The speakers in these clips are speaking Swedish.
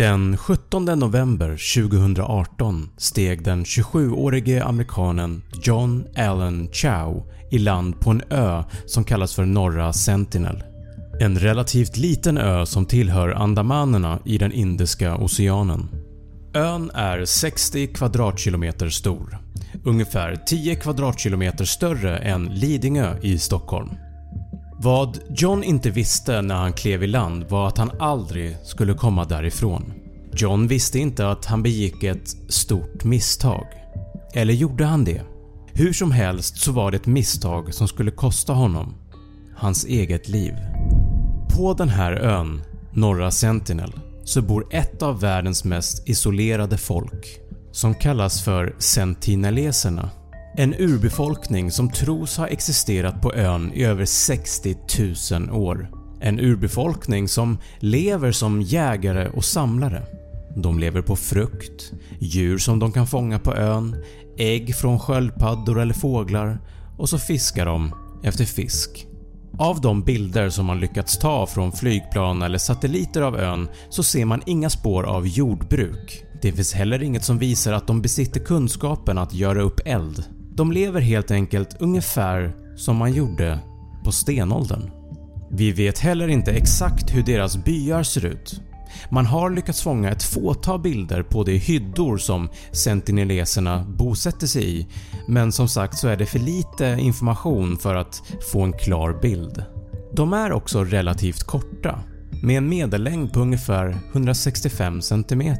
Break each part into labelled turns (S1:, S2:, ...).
S1: Den 17 november 2018 steg den 27-årige amerikanen John Allen Chow i land på en ö som kallas för Norra Sentinel. En relativt liten ö som tillhör Andamanerna i den Indiska oceanen. Ön är 60 kvadratkilometer stor, ungefär 10 kvadratkilometer större än Lidingö i Stockholm. Vad John inte visste när han klev i land var att han aldrig skulle komma därifrån. John visste inte att han begick ett stort misstag. Eller gjorde han det? Hur som helst så var det ett misstag som skulle kosta honom hans eget liv. På den här ön, Norra Sentinel, så bor ett av världens mest isolerade folk som kallas för sentineleserna. En urbefolkning som tros ha existerat på ön i över 60 000 år. En urbefolkning som lever som jägare och samlare. De lever på frukt, djur som de kan fånga på ön, ägg från sköldpaddor eller fåglar och så fiskar de efter fisk. Av de bilder som man lyckats ta från flygplan eller satelliter av ön så ser man inga spår av jordbruk. Det finns heller inget som visar att de besitter kunskapen att göra upp eld. De lever helt enkelt ungefär som man gjorde på stenåldern. Vi vet heller inte exakt hur deras byar ser ut. Man har lyckats fånga ett fåtal bilder på de hyddor som sentineleserna bosätter sig i men som sagt så är det för lite information för att få en klar bild. De är också relativt korta med en medellängd på ungefär 165 cm.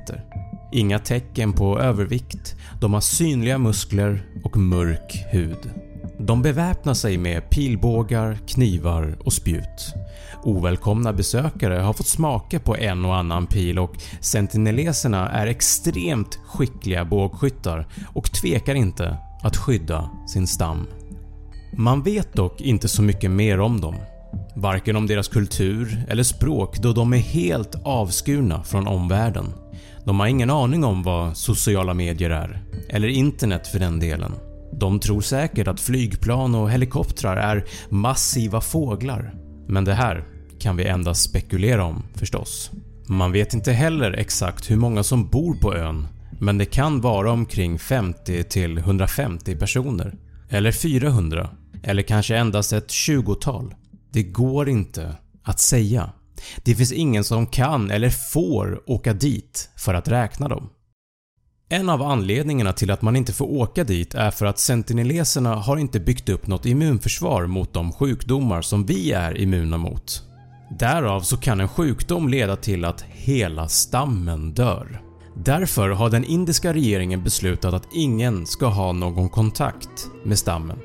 S1: Inga tecken på övervikt, de har synliga muskler och mörk hud. De beväpnar sig med pilbågar, knivar och spjut. Ovälkomna besökare har fått smaka på en och annan pil och sentineleserna är extremt skickliga bågskyttar och tvekar inte att skydda sin stam. Man vet dock inte så mycket mer om dem. Varken om deras kultur eller språk då de är helt avskurna från omvärlden. De har ingen aning om vad sociala medier är, eller internet för den delen. De tror säkert att flygplan och helikoptrar är massiva fåglar, men det här kan vi endast spekulera om förstås. Man vet inte heller exakt hur många som bor på ön men det kan vara omkring 50 till 150 personer. Eller 400. Eller kanske endast ett 20-tal. Det går inte att säga. Det finns ingen som kan eller får åka dit för att räkna dem. En av anledningarna till att man inte får åka dit är för att sentineleserna har inte byggt upp något immunförsvar mot de sjukdomar som vi är immuna mot. Därav så kan en sjukdom leda till att hela stammen dör. Därför har den indiska regeringen beslutat att ingen ska ha någon kontakt med stammen.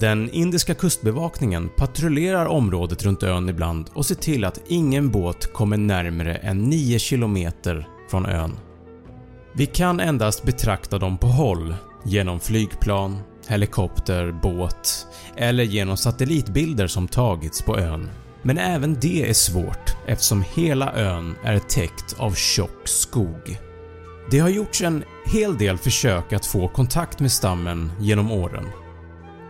S1: Den indiska kustbevakningen patrullerar området runt ön ibland och ser till att ingen båt kommer närmre än 9 km från ön. Vi kan endast betrakta dem på håll genom flygplan, helikopter, båt eller genom satellitbilder som tagits på ön. Men även det är svårt eftersom hela ön är täckt av tjock skog. Det har gjorts en hel del försök att få kontakt med stammen genom åren.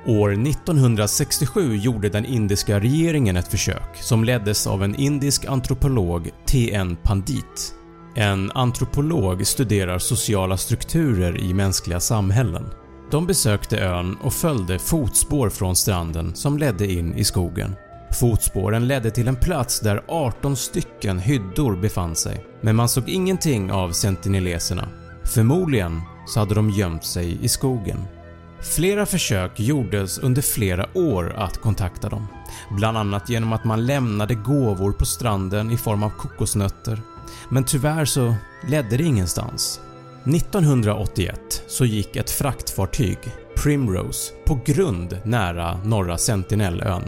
S1: År 1967 gjorde den indiska regeringen ett försök som leddes av en indisk antropolog T.N. Pandit. En antropolog studerar sociala strukturer i mänskliga samhällen. De besökte ön och följde fotspår från stranden som ledde in i skogen. Fotspåren ledde till en plats där 18 stycken hyddor befann sig, men man såg ingenting av sentineleserna. Förmodligen så hade de gömt sig i skogen. Flera försök gjordes under flera år att kontakta dem, bland annat genom att man lämnade gåvor på stranden i form av kokosnötter, men tyvärr så ledde det ingenstans. 1981 så gick ett fraktfartyg, Primrose, på grund nära norra Sentinellön.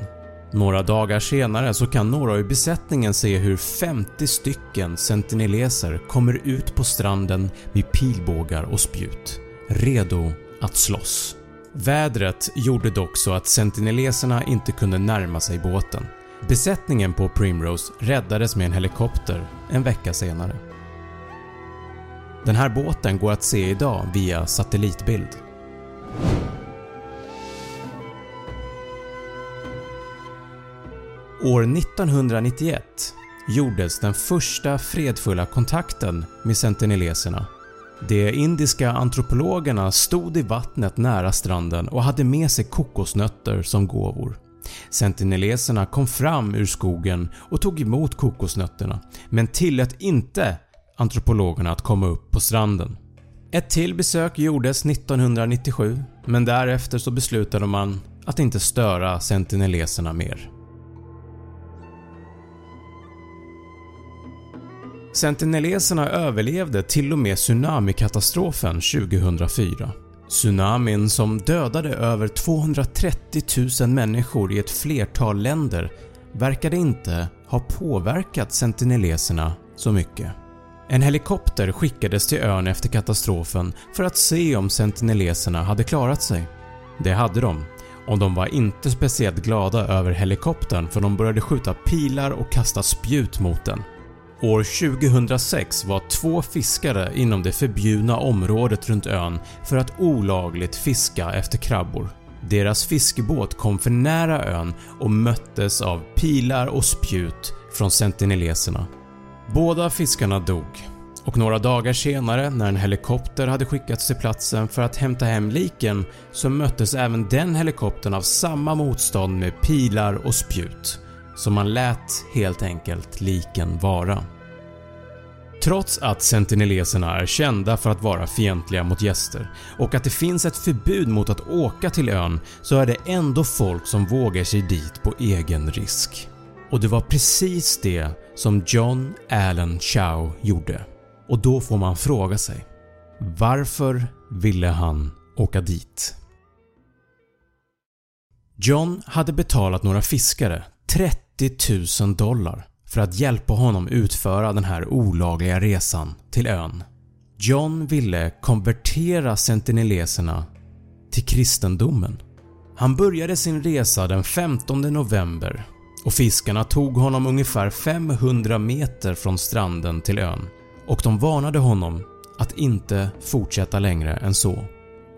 S1: några dagar senare så kan några i besättningen se hur 50 stycken sentineleser kommer ut på stranden med pilbågar och spjut, redo att slåss. Vädret gjorde dock så att sentineleserna inte kunde närma sig båten. Besättningen på Primrose räddades med en helikopter en vecka senare. Den här båten går att se idag via satellitbild. År 1991 gjordes den första fredfulla kontakten med sentineleserna. De indiska antropologerna stod i vattnet nära stranden och hade med sig kokosnötter som gåvor. Sentineleserna kom fram ur skogen och tog emot kokosnötterna men tillät inte antropologerna att komma upp på stranden. Ett till besök gjordes 1997 men därefter så beslutade man att inte störa sentineleserna mer. Sentineleserna överlevde till och med tsunamikatastrofen 2004. Tsunamin som dödade över 230 000 människor i ett flertal länder verkade inte ha påverkat sentineleserna så mycket. En helikopter skickades till ön efter katastrofen för att se om sentineleserna hade klarat sig. Det hade de och de var inte speciellt glada över helikoptern för de började skjuta pilar och kasta spjut mot den. År 2006 var två fiskare inom det förbjudna området runt ön för att olagligt fiska efter krabbor. Deras fiskebåt kom för nära ön och möttes av pilar och spjut från sentineleserna. Båda fiskarna dog och några dagar senare när en helikopter hade skickats till platsen för att hämta hem liken så möttes även den helikoptern av samma motstånd med pilar och spjut så man lät helt enkelt liken vara. Trots att sentineleserna är kända för att vara fientliga mot gäster och att det finns ett förbud mot att åka till ön så är det ändå folk som vågar sig dit på egen risk. Och det var precis det som John Allen Chow gjorde. Och då får man fråga sig varför ville han åka dit? John hade betalat några fiskare 30 000 dollar för att hjälpa honom utföra den här olagliga resan till ön. John ville konvertera sentineleserna till kristendomen. Han började sin resa den 15 november och fiskarna tog honom ungefär 500 meter från stranden till ön och de varnade honom att inte fortsätta längre än så.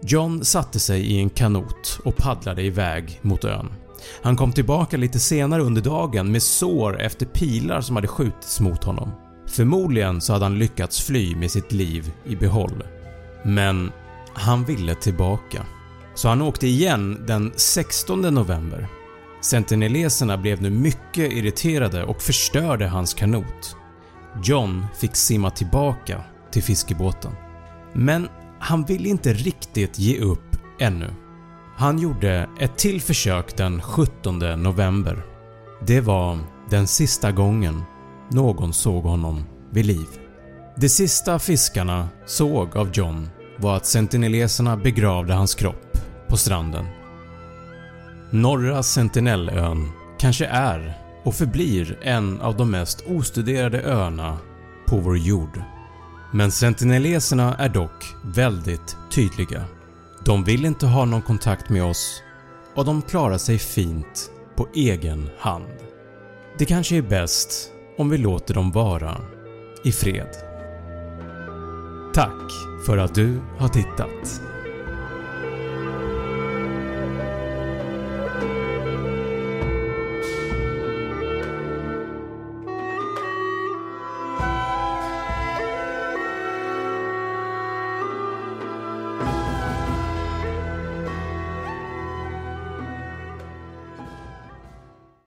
S1: John satte sig i en kanot och paddlade iväg mot ön. Han kom tillbaka lite senare under dagen med sår efter pilar som hade skjutits mot honom. Förmodligen så hade han lyckats fly med sitt liv i behåll. Men han ville tillbaka. Så han åkte igen den 16 november. Sentineleserna blev nu mycket irriterade och förstörde hans kanot. John fick simma tillbaka till fiskebåten. Men han ville inte riktigt ge upp ännu. Han gjorde ett till försök den 17 november. Det var den sista gången någon såg honom vid liv. Det sista fiskarna såg av John var att sentineleserna begravde hans kropp på stranden. Norra Sentinellön kanske är och förblir en av de mest ostuderade öarna på vår jord. Men sentineleserna är dock väldigt tydliga. De vill inte ha någon kontakt med oss och de klarar sig fint på egen hand. Det kanske är bäst om vi låter dem vara i fred. Tack för att du har tittat.